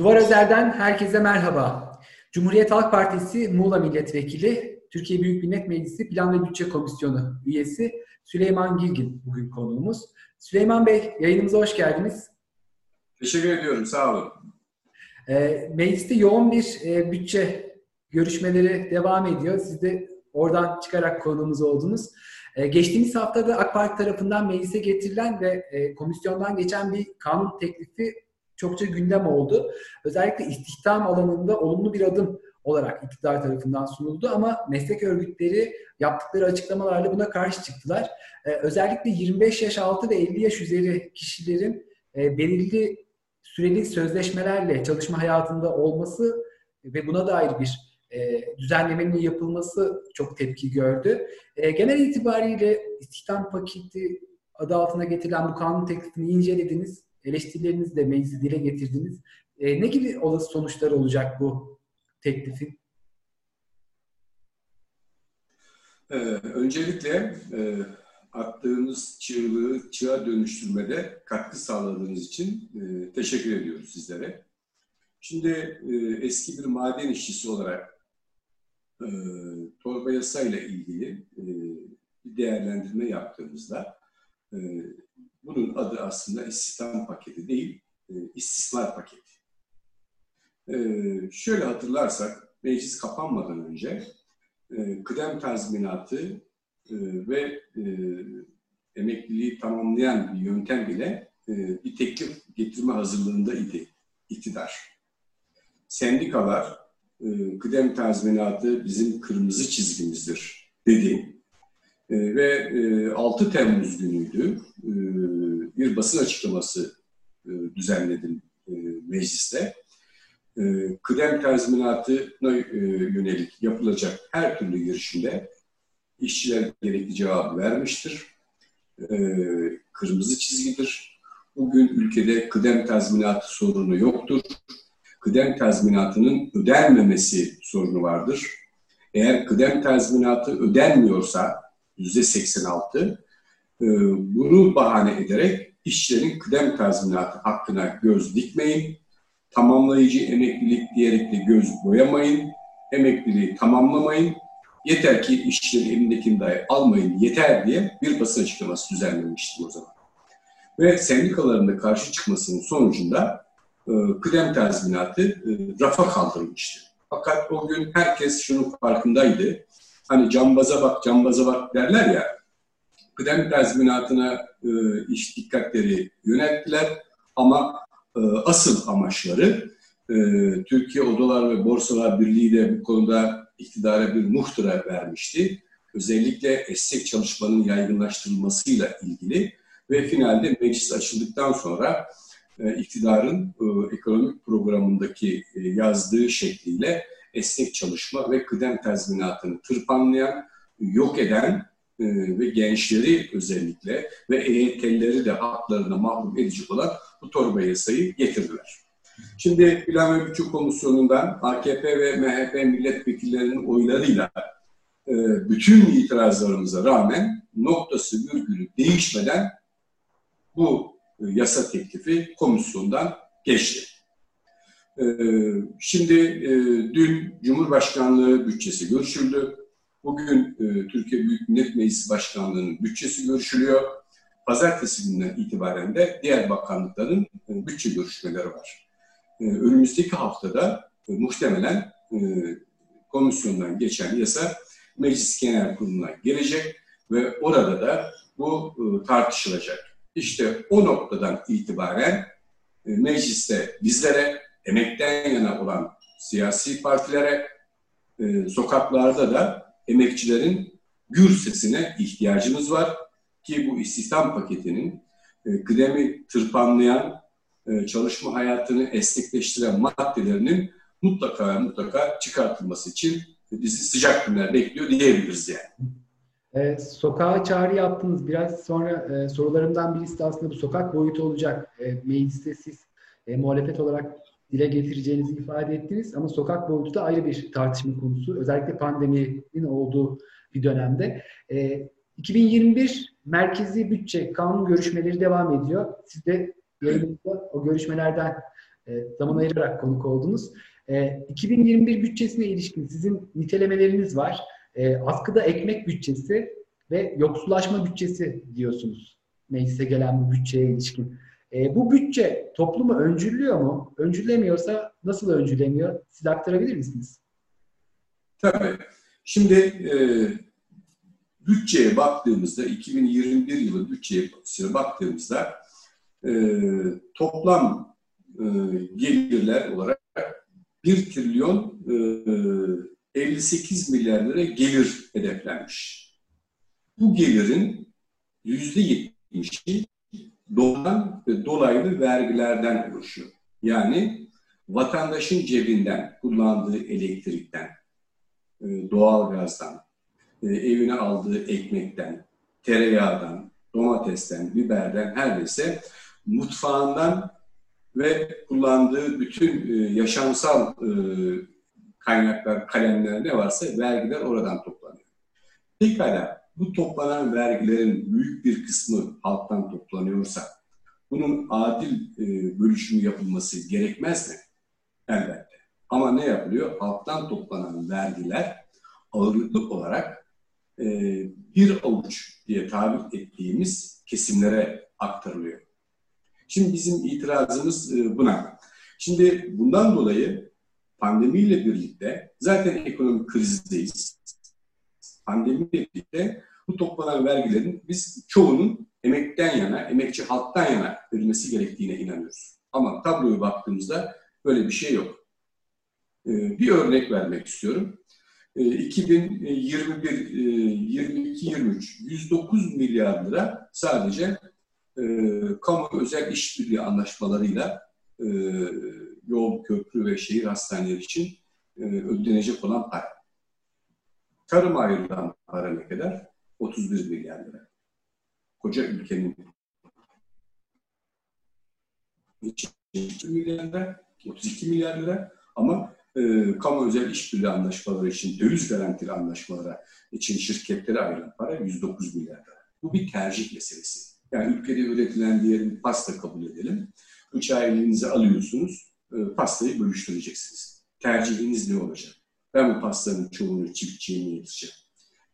Duvar Özel'den herkese merhaba. Cumhuriyet Halk Partisi Muğla Milletvekili, Türkiye Büyük Millet Meclisi Plan ve Bütçe Komisyonu üyesi Süleyman Gilgin bugün konuğumuz. Süleyman Bey, yayınımıza hoş geldiniz. Teşekkür ediyorum, sağ olun. E, mecliste yoğun bir e, bütçe görüşmeleri devam ediyor. Siz de oradan çıkarak konuğumuz oldunuz. E, geçtiğimiz haftada AK Parti tarafından meclise getirilen ve e, komisyondan geçen bir kanun teklifi çokça gündem oldu. Özellikle istihdam alanında olumlu bir adım olarak iktidar tarafından sunuldu ama meslek örgütleri yaptıkları açıklamalarla buna karşı çıktılar. Ee, özellikle 25 yaş altı ve 50 yaş üzeri kişilerin e, belirli süreli sözleşmelerle çalışma hayatında olması ve buna dair bir e, düzenlemenin yapılması çok tepki gördü. E, genel itibariyle istihdam paketi adı altına getirilen bu kanun teklifini incelediniz eleştirilerinizi de meclise dile getirdiniz. E, ne gibi olası sonuçlar olacak bu teklifin? Ee, öncelikle e, attığınız çığlığı çığa dönüştürmede katkı sağladığınız için e, teşekkür ediyoruz sizlere. Şimdi e, eski bir maden işçisi olarak e, torba yasayla ilgili e, bir değerlendirme yaptığımızda e, bunun adı aslında istihdam paketi değil, e, istismar paketi. E, şöyle hatırlarsak, meclis kapanmadan önce e, kıdem tazminatı e, ve e, emekliliği tamamlayan bir yöntem bile e, bir teklif getirme hazırlığında idi iktidar. Sendikalar e, kıdem tazminatı bizim kırmızı çizgimizdir dedi. E, ve e, 6 Temmuz günüydü. E, bir basın açıklaması e, düzenledim e, mecliste. E, kıdem tazminatına yönelik yapılacak her türlü girişimde işçiler gerekli cevabı vermiştir. Kırmızı çizgidir. Bugün ülkede kıdem tazminatı sorunu yoktur. Kıdem tazminatının ödenmemesi sorunu vardır. Eğer kıdem tazminatı ödenmiyorsa yüzde 86 e, bunu bahane ederek işçilerin kıdem tazminatı hakkına göz dikmeyin, tamamlayıcı emeklilik diyerek de göz boyamayın, emekliliği tamamlamayın, yeter ki işçilerin elindekini dahi almayın. Yeter diye bir basın açıklaması düzenlemiştim o zaman. Ve sendikaların da karşı çıkmasının sonucunda e, kıdem tazminatı e, rafa kaldırılmıştı. Fakat o gün herkes şunun farkındaydı. Hani cambaza bak cambaza bak derler ya kıdem tazminatına e, iş dikkatleri yönelttiler ama e, asıl amaçları e, Türkiye Odalar ve Borsalar Birliği de bu konuda iktidara bir muhtıra vermişti. Özellikle esnek çalışmanın yaygınlaştırılmasıyla ilgili ve finalde meclis açıldıktan sonra e, iktidarın e, ekonomik programındaki e, yazdığı şekliyle esnek çalışma ve kıdem tazminatını tırpanlayan, yok eden ve gençleri özellikle ve EYT'lileri de haklarına mahrum edecek olan bu torba yasayı getirdiler. Şimdi Plan ve Bütçe Komisyonu'ndan AKP ve MHP milletvekillerinin oylarıyla e, bütün itirazlarımıza rağmen noktası virgülü değişmeden bu e, yasa teklifi komisyondan geçti. Şimdi e, dün Cumhurbaşkanlığı bütçesi görüşüldü. Bugün e, Türkiye Büyük Millet Meclisi Başkanlığı'nın bütçesi görüşülüyor. Pazartesi günden itibaren de diğer bakanlıkların e, bütçe görüşmeleri var. Önümüzdeki haftada muhtemelen komisyondan geçen yasa Meclis Genel Kurulu'na gelecek ve orada da bu tartışılacak. İşte o noktadan itibaren mecliste bizlere emekten yana olan siyasi partilere, e, sokaklarda da emekçilerin gür sesine ihtiyacımız var ki bu istihdam paketinin e, kıdemi tırpanlayan, e, çalışma hayatını esnekleştiren maddelerinin mutlaka mutlaka çıkartılması için bizi sıcak günler bekliyor diyebiliriz yani. E, sokağa çağrı yaptınız. Biraz sonra e, sorularımdan birisi de aslında bu sokak boyutu olacak. E, mecliste siz e, muhalefet olarak dile getireceğinizi ifade ettiniz. Ama sokak boyutu da ayrı bir tartışma konusu. Özellikle pandeminin olduğu bir dönemde. E, 2021 merkezi bütçe kanun görüşmeleri devam ediyor. Siz de yayınımızda o görüşmelerden e, zaman ayırarak konuk oldunuz. E, 2021 bütçesine ilişkin sizin nitelemeleriniz var. E, askıda ekmek bütçesi ve yoksullaşma bütçesi diyorsunuz. Meclise gelen bu bütçeye ilişkin. E, bu bütçe toplumu öncüllüyor mu? Öncüllemiyorsa nasıl öncülemiyor? Siz aktarabilir misiniz? Tabii. Şimdi e, bütçeye baktığımızda 2021 yılı bütçeye baktığımızda e, toplam e, gelirler olarak 1 trilyon e, 58 milyar lira gelir hedeflenmiş. Bu gelirin yüzde 70'i doğan ve dolaylı vergilerden oluşuyor. Yani vatandaşın cebinden kullandığı elektrikten, e, doğalgazdan, e, evine aldığı ekmekten, tereyağdan, domatesten, biberden her neyse mutfağından ve kullandığı bütün e, yaşamsal kaynaklar, kalemler ne varsa vergiler oradan toplanıyor. Pekala bu toplanan vergilerin büyük bir kısmı halktan toplanıyorsa bunun adil bölüşümü yapılması gerekmez mi? Elbette. Ama ne yapılıyor? Halktan toplanan vergiler ağırlıklı olarak e, bir avuç diye tabir ettiğimiz kesimlere aktarılıyor. Şimdi bizim itirazımız e, buna. Şimdi bundan dolayı pandemiyle birlikte zaten ekonomik krizdeyiz. Pandemiyle birlikte bu toplanan vergilerin biz çoğunun emekten yana, emekçi halktan yana verilmesi gerektiğine inanıyoruz. Ama tabloya baktığımızda böyle bir şey yok. Ee, bir örnek vermek istiyorum. 2021, 22, 23 109 milyar lira sadece e, kamu özel işbirliği anlaşmalarıyla e, yol, köprü ve şehir hastaneleri için e, ödenecek olan para. Tarım ayrılan para ne kadar? 31 milyar lira. Koca ülkenin 32 milyar lira, 32 milyar lira ama e, kamu özel işbirliği anlaşmaları için, döviz garantili anlaşmalara için şirketlere ayrılan para 109 milyar lira. Bu bir tercih meselesi. Yani ülkede üretilen diyelim pasta kabul edelim. Bıçağı elinize alıyorsunuz, e, pastayı bölüştüreceksiniz. Tercihiniz ne olacak? Ben bu pastanın çoğunu çiftçiye mi yedireceğim?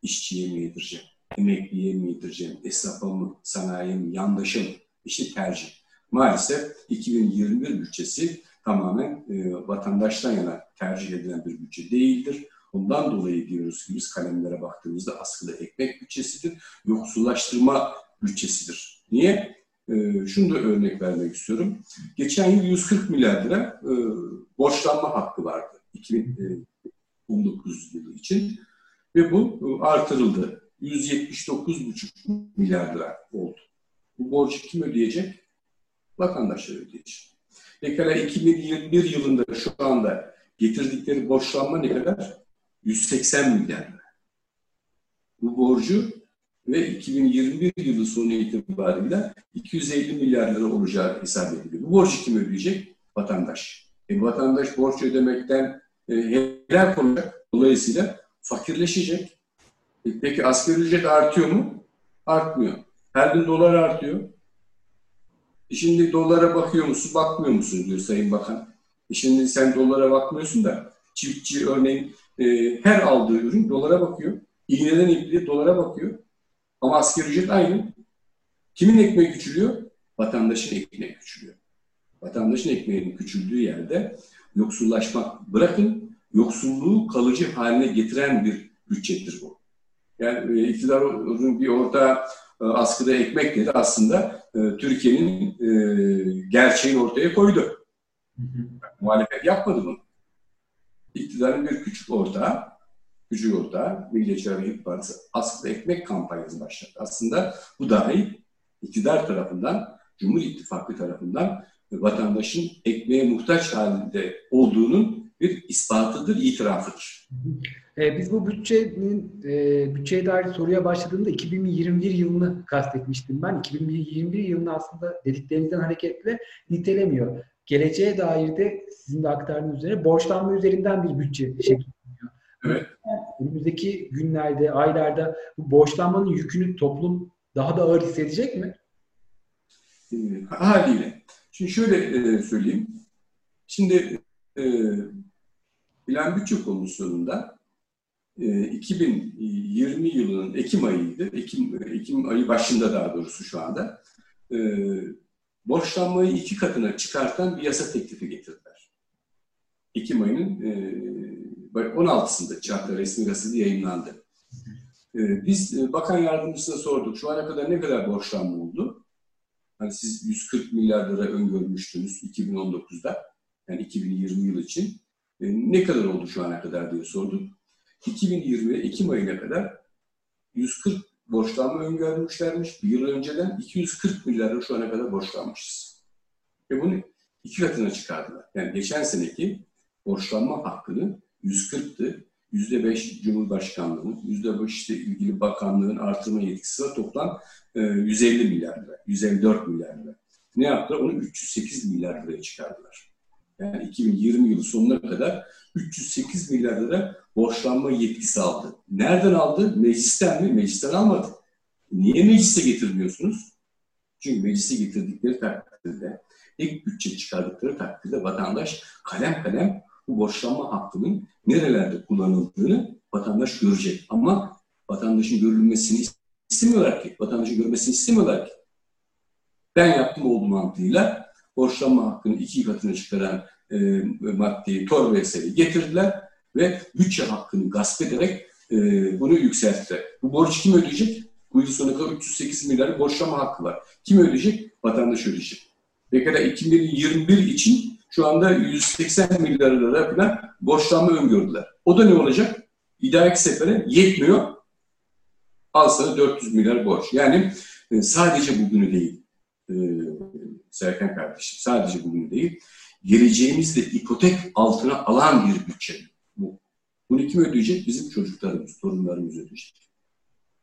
İşçiye mi yedireceğim? Emekliye mi yedireceğim? Esnafa mı? Sanayiye mi? Yandaşa mı? İşte tercih. Maalesef 2021 bütçesi tamamen e, vatandaştan yana tercih edilen bir bütçe değildir. Ondan dolayı diyoruz ki biz kalemlere baktığımızda askıda ekmek bütçesidir, yoksullaştırma bütçesidir. Niye? E, şunu da örnek vermek istiyorum. Geçen yıl 140 milyar lira e, borçlanma hakkı vardı 2019 yılı için ve bu e, artırıldı. 179,5 milyar lira oldu. Bu borcu kim ödeyecek? Vatandaşlar ödeyecek. Pekala 2021 yılında şu anda getirdikleri borçlanma ne kadar? 180 milyar lira. Bu borcu ve 2021 yılı sonu itibariyle 250 milyar lira olacağı hesap ediliyor. Bu borcu kim ödeyecek? Vatandaş. E, vatandaş borç ödemekten e, helal olacak. Dolayısıyla fakirleşecek. Peki asgari ücret artıyor mu? Artmıyor. Her gün dolar artıyor. E şimdi dolara bakıyor musun, bakmıyor musun diyor Sayın Bakan. E şimdi sen dolara bakmıyorsun da çiftçi örneğin e, her aldığı ürün dolara bakıyor. İğneden ipliğe dolara bakıyor. Ama asgari ücret aynı. Kimin ekmeği küçülüyor? Vatandaşın ekmeği küçülüyor. Vatandaşın ekmeğinin küçüldüğü yerde yoksullaşmak bırakın, yoksulluğu kalıcı haline getiren bir bütçedir bu. Yani e, iktidarın bir orada e, askıda ekmek dedi aslında e, Türkiye'nin e, gerçeğini ortaya koydu. Hı Muhalefet yapmadı bunu. İktidarın bir küçük ortağı, küçük ortağı, Milliyetçi Hareket Partisi askıda ekmek kampanyası başlattı. Aslında bu dahi iktidar tarafından, Cumhur İttifakı tarafından vatandaşın ekmeğe muhtaç halinde olduğunun bir ispatıdır, itirafıdır. E, biz bu bütçenin e, bütçeye dair soruya başladığımda 2021 yılını kastetmiştim ben. 2021 yılını aslında dediklerinizden hareketle nitelemiyor. Geleceğe dair de sizin de aktardığınız üzere borçlanma üzerinden bir bütçe şekilleniyor. Evet. Önümüzdeki günlerde, aylarda bu borçlanmanın yükünü toplum daha da ağır hissedecek mi? Haliyle. Şimdi şöyle e, söyleyeyim. Şimdi e, Plan Bütçe Komisyonu'nda e, 2020 yılının Ekim ayıydı. Ekim, Ekim ayı başında daha doğrusu şu anda. E, borçlanmayı iki katına çıkartan bir yasa teklifi getirdiler. Ekim ayının e, 16'sında Çağatay resmi gazetede yayınlandı. E, biz e, bakan yardımcısına sorduk. Şu ana kadar ne kadar borçlanma oldu? Hani siz 140 milyar lira öngörmüştünüz 2019'da. Yani 2020 yıl için. E, ne kadar oldu şu ana kadar diye sorduk. 2020 Ekim ayına kadar 140 borçlanma öngörmüşlermiş. Bir yıl önceden 240 milyar lira şu ana kadar borçlanmışız. Ve bunu iki katına çıkardılar. Yani geçen seneki borçlanma hakkını 140'tı. %5 Cumhurbaşkanlığı'nın, %5 işte ilgili bakanlığın artırma yetkisi var. Toplam 150 e, milyar lira, 154 milyar lira. Ne yaptılar? Onu 308 milyar liraya çıkardılar. Yani 2020 yılı sonuna kadar 308 milyar lira borçlanma yetkisi aldı. Nereden aldı? Meclisten mi? Meclisten almadı. Niye meclise getirmiyorsunuz? Çünkü meclise getirdikleri takdirde, ilk bütçe çıkardıkları takdirde vatandaş kalem kalem bu borçlanma hakkının nerelerde kullanıldığını vatandaş görecek. Ama vatandaşın görülmesini istemiyorlar ki. Vatandaşın görmesini istemiyorlar ki. Ben yaptım olduğu mantığıyla borçlanma hakkını iki katına çıkaran e, maddeyi, torba eseri getirdiler ve bütçe hakkını gasp ederek e, bunu yükselttiler. Bu borç kim ödeyecek? Bu yıl sonuna kadar 308 milyar borçlama hakkı var. Kim ödeyecek? Vatandaş ödeyecek. Pekala 2021 için şu anda 180 milyar lira falan borçlanma öngördüler. O da ne olacak? İdari sefere yetmiyor. Al sana 400 milyar borç. Yani e, sadece bugünü değil e, Serkan kardeşim, sadece bugünü değil, geleceğimizde ipotek altına alan bir bütçe bu. Bunu kim ödeyecek? Bizim çocuklarımız, torunlarımız ödeyecek.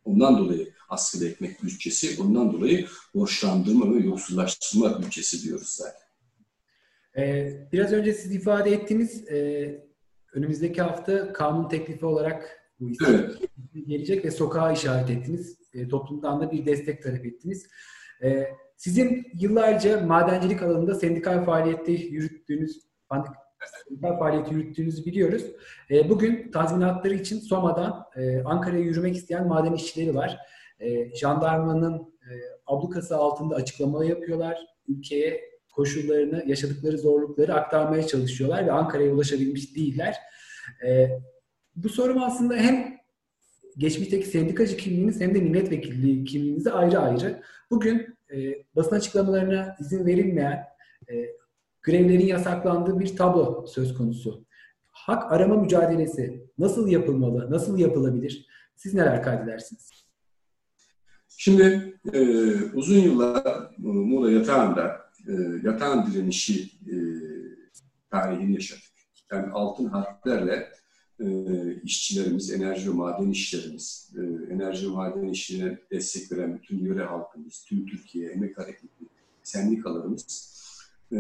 Ondan dolayı askıda ekmek bütçesi, ondan dolayı borçlandırma ve yoksullaştırma bütçesi diyoruz zaten. Ee, biraz önce siz ifade ettiğiniz e, önümüzdeki hafta kanun teklifi olarak bu evet. gelecek ve sokağa işaret ettiniz. E, toplumdan da bir destek talep ettiniz. E, sizin yıllarca madencilik alanında sendikal faaliyette yürüttüğünüz sendikal faaliyeti yürüttüğünüzü biliyoruz. E, bugün tazminatları için Soma'dan e, Ankara'ya yürümek isteyen maden işçileri var. E, jandarmanın ablukası altında açıklama yapıyorlar. Ülkeye koşullarını, yaşadıkları zorlukları aktarmaya çalışıyorlar ve Ankara'ya ulaşabilmiş değiller. Bu sorum aslında hem geçmişteki sendikacı kimliğiniz hem de milletvekilliği kimliğinizi ayrı ayrı. Bugün e, basın açıklamalarına izin verilmeyen e, grevlerin yasaklandığı bir tablo söz konusu. Hak arama mücadelesi nasıl yapılmalı, nasıl yapılabilir? Siz neler kaydedersiniz? Şimdi e, uzun yıllar e, Muğla yatağında e, yatağın direnişi e, tarihini yaşadık. Yani altın harflerle e, işçilerimiz, enerji ve maden işçilerimiz, e, enerji ve maden işçilerine destek veren bütün yöre halkımız, tüm Türkiye, emek hareketi, sendikalarımız e,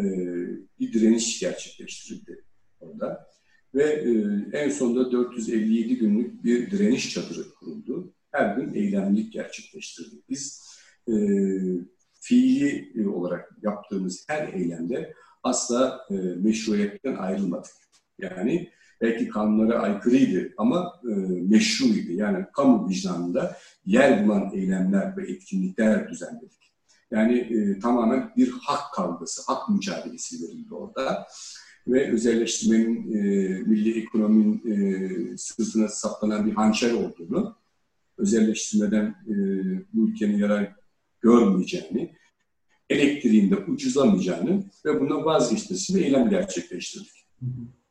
bir direniş gerçekleştirildi orada. Ve e, en sonunda 457 günlük bir direniş çadırı kuruldu. Her gün eylemlik gerçekleştirdik. Biz e, fiili olarak yaptığımız her eylemde asla e, meşruiyetten ayrılmadık. Yani belki kanunlara aykırıydı ama e, meşruydu. Yani kamu vicdanında yer bulan eylemler ve etkinlikler düzenledik. Yani e, tamamen bir hak kavgası, hak mücadelesi verildi orada. Ve özelleştirmenin, e, milli ekonominin e, sırtına saplanan bir hançer olduğunu, özelleştirmeden e, bu ülkenin yarar görmeyeceğini, elektriğinde ucuzlamayacağını ve bundan vazgeçmesi bir eylem gerçekleştirdik. Hı hı.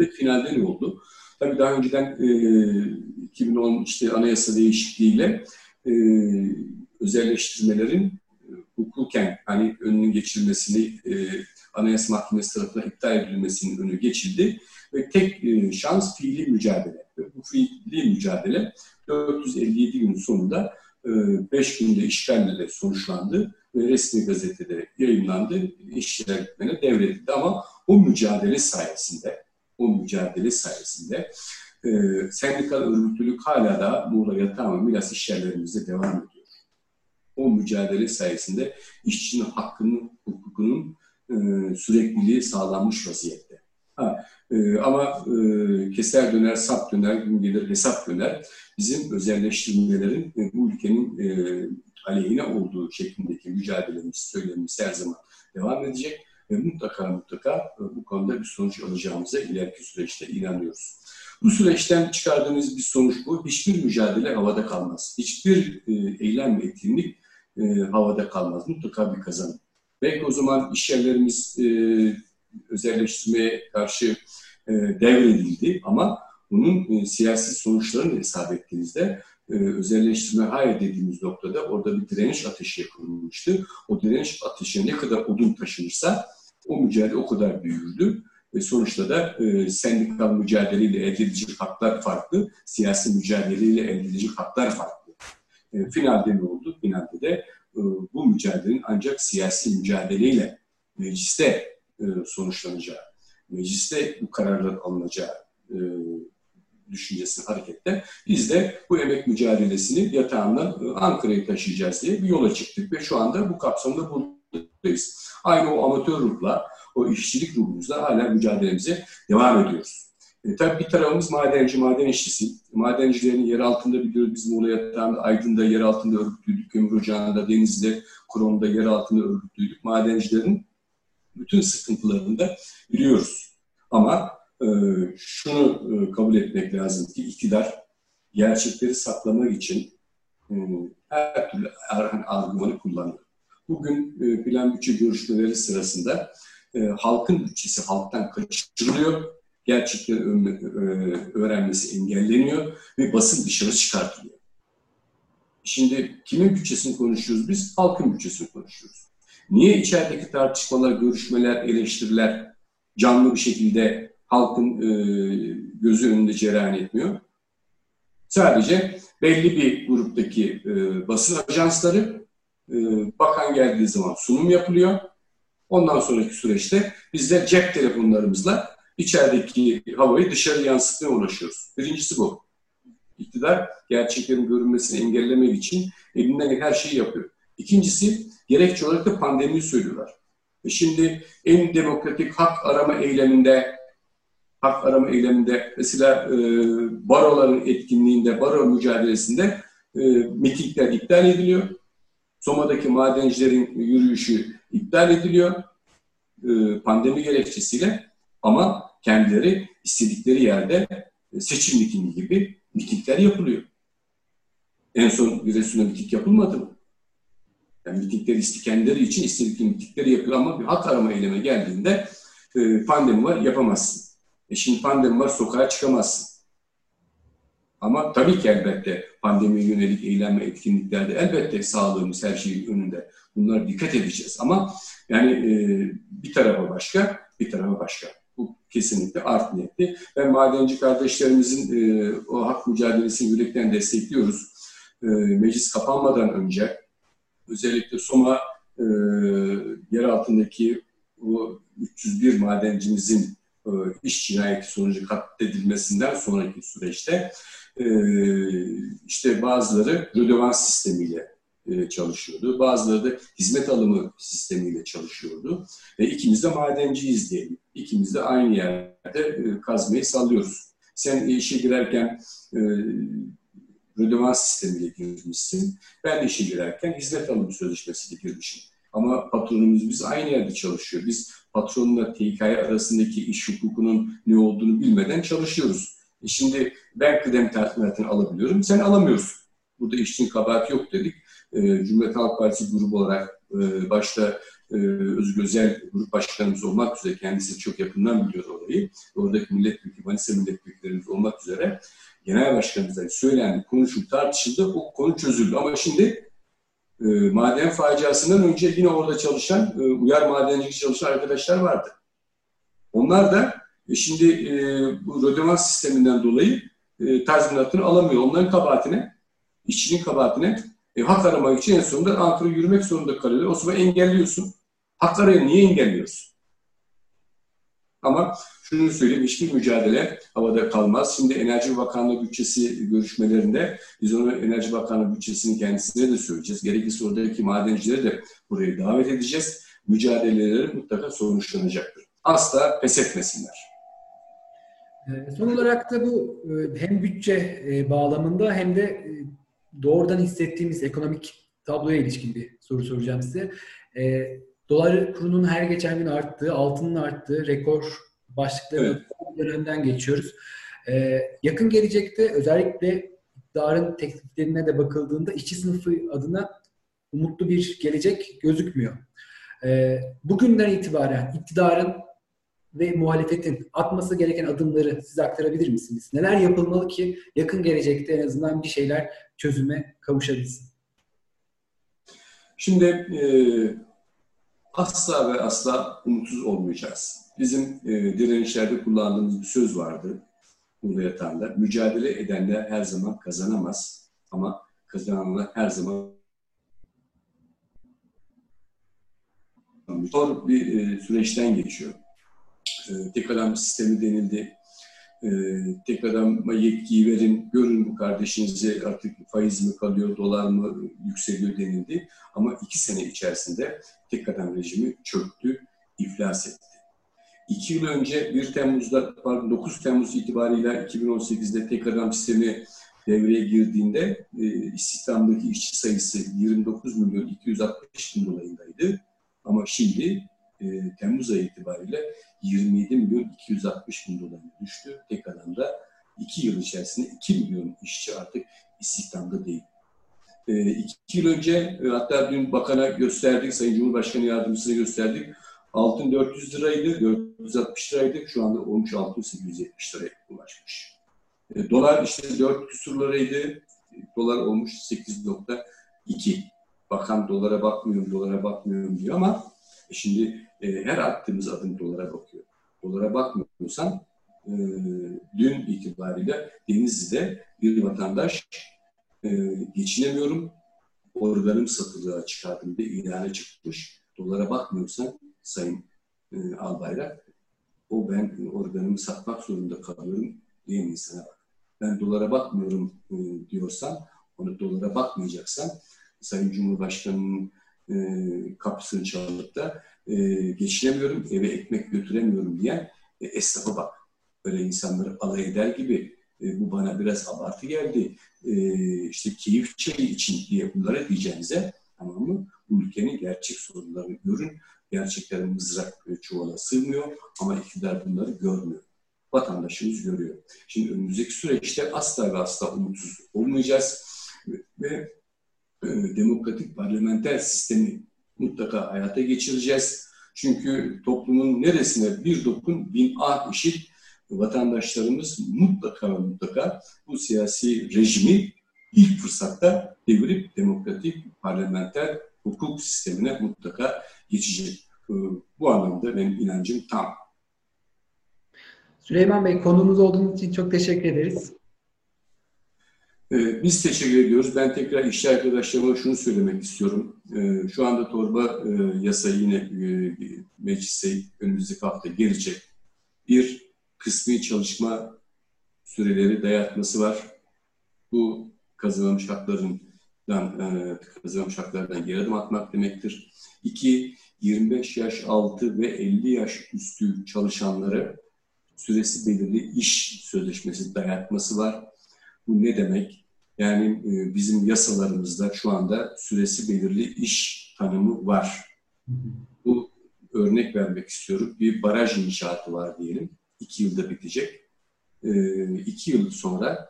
Ve finalde ne oldu? Tabii daha önceden e, 2010 işte anayasa değişikliğiyle e, özelleştirmelerin e, hukuken hani önünün geçilmesini e, Anayasa Mahkemesi tarafından iptal edilmesinin önü geçildi ve tek e, şans fiili mücadele. Ve bu fiili mücadele 457 gün sonunda 5 e, günde işgalle sonuçlandı ve resmi gazetede yayınlandı, işçiler devredildi ama o mücadele sayesinde o mücadele sayesinde e, sendikal örgütlülük hala da Muğla Yatağı ve Milas işyerlerimizde devam ediyor. O mücadele sayesinde işçinin hakkının, hukukunun e, sürekliliği sağlanmış vaziyette. Ha, e, ama e, keser döner, sap döner, gün gelir hesap döner. Bizim özelleştirmelerin e, bu ülkenin e, aleyhine olduğu şeklindeki mücadelemiz, söylemimiz her zaman devam edecek. Ve mutlaka mutlaka e, bu konuda bir sonuç alacağımıza ileriki süreçte inanıyoruz. Bu süreçten çıkardığımız bir sonuç bu. Hiçbir mücadele havada kalmaz. Hiçbir e, eylem ve etkinlik e, havada kalmaz. Mutlaka bir kazanım. Belki o zaman iş özelleştirmeye karşı devredildi ama bunun siyasi sonuçlarını hesap ettiğinizde özelleştirme hayır dediğimiz noktada orada bir direniş ateşi yakılmıştı. O direniş ateşine ne kadar odun taşınırsa o mücadele o kadar büyürdü. Ve sonuçta da e, sendikal mücadeleyle elde edilecek haklar farklı, siyasi mücadeleyle elde edilecek haklar farklı. E, finalde ne oldu? Finalde de e, bu mücadelenin ancak siyasi mücadeleyle mecliste e, sonuçlanacağı, mecliste bu kararlar alınacağı e, düşüncesini harekette biz de bu emek mücadelesini yatağından e, Ankara'ya taşıyacağız diye bir yola çıktık ve şu anda bu kapsamda buradayız. Aynı o amatör ruhla, o işçilik ruhumuzla hala mücadelemize devam ediyoruz. E, tabii bir tarafımız madenci, maden işçisi. Madencilerin yer altında biliyoruz biz Muğla yatağında, Aydın'da yer altında örgütlüydük, Kömür Ocağı'nda, Denizli'de, Kuron'da yer altında örgütlüydük. Madencilerin bütün sıkıntılarını da biliyoruz. Ama e, şunu e, kabul etmek lazım ki iktidar gerçekleri saklamak için e, her türlü argümanı kullanıyor. Bugün e, plan bütçe görüşmeleri sırasında e, halkın bütçesi halktan kaçırılıyor, gerçekleri e, öğrenmesi engelleniyor ve basın dışarı çıkartılıyor. Şimdi kimin bütçesini konuşuyoruz biz? Halkın bütçesini konuşuyoruz. Niye içerideki tartışmalar, görüşmeler, eleştiriler canlı bir şekilde halkın e, gözü önünde cereyan etmiyor? Sadece belli bir gruptaki basın ajansları e, bakan geldiği zaman sunum yapılıyor. Ondan sonraki süreçte biz de cep telefonlarımızla içerideki havayı dışarı yansıtmaya uğraşıyoruz. Birincisi bu. İktidar gerçeklerin görünmesini engellemek için elinden her şeyi yapıyor. İkincisi gerekçe olarak da pandemiyi söylüyorlar. E şimdi en demokratik hak arama eyleminde hak arama eyleminde mesela e, baroların etkinliğinde, baro mücadelesinde e, mitingler iptal ediliyor. Soma'daki madencilerin yürüyüşü iptal ediliyor e, pandemi gerekçesiyle ama kendileri istedikleri yerde e, seçim mitingi gibi mitingler yapılıyor. En son Giresun'da miting yapılmadı mı? Yani mitingler kendileri için istedikleri mitingleri yapıyor ama bir hak arama eyleme geldiğinde e, pandemi var yapamazsın. E şimdi pandemi var sokağa çıkamazsın. Ama tabii ki elbette pandemiye yönelik eylem ve etkinliklerde elbette sağlığımız her şeyin önünde. Bunlara dikkat edeceğiz. Ama yani e, bir tarafa başka, bir tarafa başka. Bu kesinlikle art niyetli. Ben madenci kardeşlerimizin e, o hak mücadelesini yürekten destekliyoruz. E, meclis kapanmadan önce özellikle Soma e, yer altındaki o 301 madencimizin e, iş cinayeti sonucu katledilmesinden sonraki süreçte e, işte bazıları rödevans sistemiyle e, çalışıyordu. Bazıları da hizmet alımı sistemiyle çalışıyordu. Ve ikimiz de madenciyiz diyelim. İkimiz de aynı yerde kazmayı sallıyoruz. Sen işe girerken rödevans sistemiyle girmişsin. Ben de işe girerken hizmet alımı sözleşmesiyle girmişim. Ama patronumuz biz aynı yerde çalışıyor. Biz patronla TK'ya arasındaki iş hukukunun ne olduğunu bilmeden çalışıyoruz. E şimdi ben kıdem tazminatını alabiliyorum, sen alamıyorsun. Burada işçinin kabahati yok dedik. E, Cumhuriyet Halk Partisi grubu olarak e, başta e, Özgür Özel grup başkanımız olmak üzere kendisi çok yakından biliyor orayı. Oradaki milletvekili, Manisa milletvekillerimiz olmak üzere genel başkanımızdan söylendi, konuşuldu, tartışıldı. O konu çözüldü. Ama şimdi e, maden faciasından önce yine orada çalışan, e, uyar madencilik çalışan arkadaşlar vardı. Onlar da e, şimdi e, bu rödevans sisteminden dolayı e, tazminatını alamıyor. Onların kabahatine, işçinin kabahatine e, hak aramak için en sonunda Ankara yürümek zorunda kalıyor. O zaman engelliyorsun. Hak arayan niye engelliyorsun? Ama şunu söyleyeyim, hiçbir mücadele havada kalmaz. Şimdi Enerji Bakanlığı bütçesi görüşmelerinde biz onu Enerji Bakanlığı bütçesinin kendisine de söyleyeceğiz. Gerekirse oradaki madencileri de buraya davet edeceğiz. mücadeleleri mutlaka sonuçlanacaktır. Asla pes etmesinler. Ee, son olarak da bu e, hem bütçe e, bağlamında hem de e, doğrudan hissettiğimiz ekonomik tabloya ilişkin bir soru soracağım size. Dolar kurunun her geçen gün arttığı, altının arttığı rekor başlıkları evet. dönemden geçiyoruz. Yakın gelecekte özellikle iktidarın tekliflerine de bakıldığında işçi sınıfı adına umutlu bir gelecek gözükmüyor. Bugünden itibaren iktidarın ve muhalefetin atması gereken adımları size aktarabilir misiniz? Neler yapılmalı ki yakın gelecekte en azından bir şeyler çözüme kavuşabilsin? Şimdi e, asla ve asla umutsuz olmayacağız. Bizim e, direnişlerde kullandığımız bir söz vardı burada yatağında. Mücadele edenler her zaman kazanamaz ama kazananlar her zaman zor bir e, süreçten geçiyor e, tek adam sistemi denildi. E, tek adama yetkiyi verin, görün bu kardeşinize artık faiz mi kalıyor, dolar mı yükseliyor denildi. Ama iki sene içerisinde tek adam rejimi çöktü, iflas etti. İki yıl önce 1 Temmuz'da, pardon 9 Temmuz itibariyle 2018'de tek adam sistemi devreye girdiğinde e, istihdamdaki işçi sayısı 29 milyon 260 bin dolayındaydı. Ama şimdi e, Temmuz ayı itibariyle 27 milyon 260 bin dolara düştü. Tek adamda 2 yıl içerisinde 2 milyon işçi artık istihdamda değil. E, iki yıl önce e, hatta dün bakana gösterdik, Sayın Cumhurbaşkanı Yardımcısına gösterdik. Altın 400 liraydı, 460 liraydı. Şu anda olmuş altın 870 liraya ulaşmış. E, dolar işte 4 küsur liraydı. Dolar olmuş 8.2. Bakan dolara bakmıyorum, dolara bakmıyorum diyor ama şimdi e, her attığımız adım dolara bakıyor. Dolara bakmıyorsan e, dün itibariyle Denizli'de bir vatandaş e, geçinemiyorum, organım satılığa çıkardım diye ilana çıkmış. Dolara bakmıyorsan Sayın e, Albayrak, o ben organımı satmak zorunda kalıyorum diyen insana bak. Ben dolara bakmıyorum e, diyorsan, onu dolara bakmayacaksan, Sayın Cumhurbaşkanı'nın e, kapısını çalıp da e, geçinemiyorum, eve ekmek götüremiyorum diyen e, esnafa bak. Böyle insanları alay eder gibi e, bu bana biraz abartı geldi. E, işte keyif çayı için diye bunlara diyeceğinize tamam mı? Bu ülkenin gerçek sorunlarını görün. Gerçekten mızrak çuvala sığmıyor ama iktidar bunları görmüyor. Vatandaşımız görüyor. Şimdi önümüzdeki süreçte asla ve asla umutsuz olmayacağız. Ve e, demokratik parlamenter sistemi mutlaka hayata geçireceğiz. Çünkü toplumun neresine bir dokun bin ah işit vatandaşlarımız mutlaka mutlaka bu siyasi rejimi ilk fırsatta devirip demokratik parlamenter hukuk sistemine mutlaka geçecek. E, bu anlamda benim inancım tam. Süleyman Bey konumuz olduğunuz için çok teşekkür ederiz. Ee, biz teşekkür ediyoruz. Ben tekrar işçi arkadaşlarıma şunu söylemek istiyorum. Ee, şu anda torba e, yasa yine e, meclise önümüzdeki hafta gelecek. Bir kısmi çalışma süreleri dayatması var. Bu kazanılmış haklarından, e, kazanılmış haklardan geri adım atmak demektir. İki, 25 yaş altı ve 50 yaş üstü çalışanları süresi belirli iş sözleşmesi dayatması var. Bu ne demek? Yani e, bizim yasalarımızda şu anda süresi belirli iş tanımı var. Bu örnek vermek istiyorum. Bir baraj inşaatı var diyelim. İki yılda bitecek. E, iki yıl sonra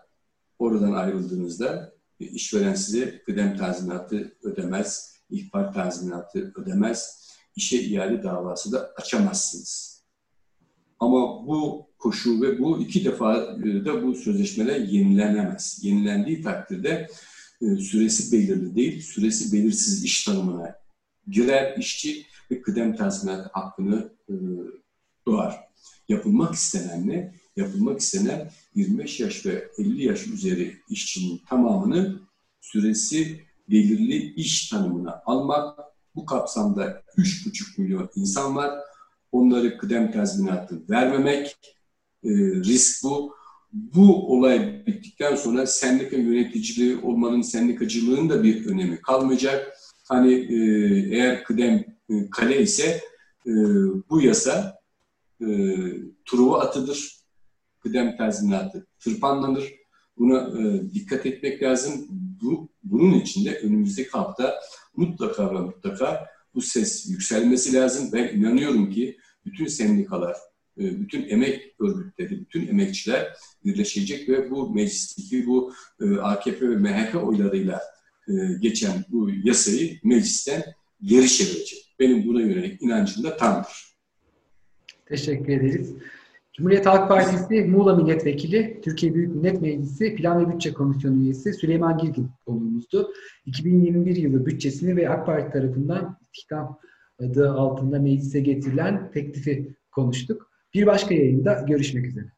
oradan ayrıldığınızda e, işveren size kıdem tazminatı ödemez, ihbar tazminatı ödemez, işe iade davası da açamazsınız. Ama bu koşul ve bu iki defa e, da bu sözleşmeler yenilenemez. Yenilendiği takdirde e, süresi belirli değil, süresi belirsiz iş tanımına girer işçi ve kıdem tazminat hakkını e, doğar. Yapılmak istenen ne? Yapılmak istenen 25 yaş ve 50 yaş üzeri işçinin tamamını süresi belirli iş tanımına almak. Bu kapsamda 3,5 milyon insan var. Onları kıdem tazminatı vermemek, e, risk bu. Bu olay bittikten sonra sendika yöneticiliği olmanın, sendikacılığın da bir önemi kalmayacak. Hani e, eğer kıdem e, kale ise e, bu yasa e, Truva atıdır, kıdem tazminatı tırpanlanır. Buna e, dikkat etmek lazım. Bu, bunun için de önümüzdeki hafta mutlaka ve mutlaka bu ses yükselmesi lazım. Ben inanıyorum ki bütün sendikalar, e, bütün emek örgütleri, bütün emekçiler birleşecek ve bu meclisteki bu e, AKP ve MHP oylarıyla e, geçen bu yasayı meclisten geri çevirecek. Benim buna yönelik inancım da tamdır. Teşekkür ederiz. Cumhuriyet Halk Partisi Muğla Milletvekili, Türkiye Büyük Millet Meclisi Plan ve Bütçe Komisyonu üyesi Süleyman Girgin konuğumuzdu. 2021 yılı bütçesini ve AK Parti tarafından istihdam adı altında meclise getirilen teklifi konuştuk. Bir başka yayında görüşmek üzere.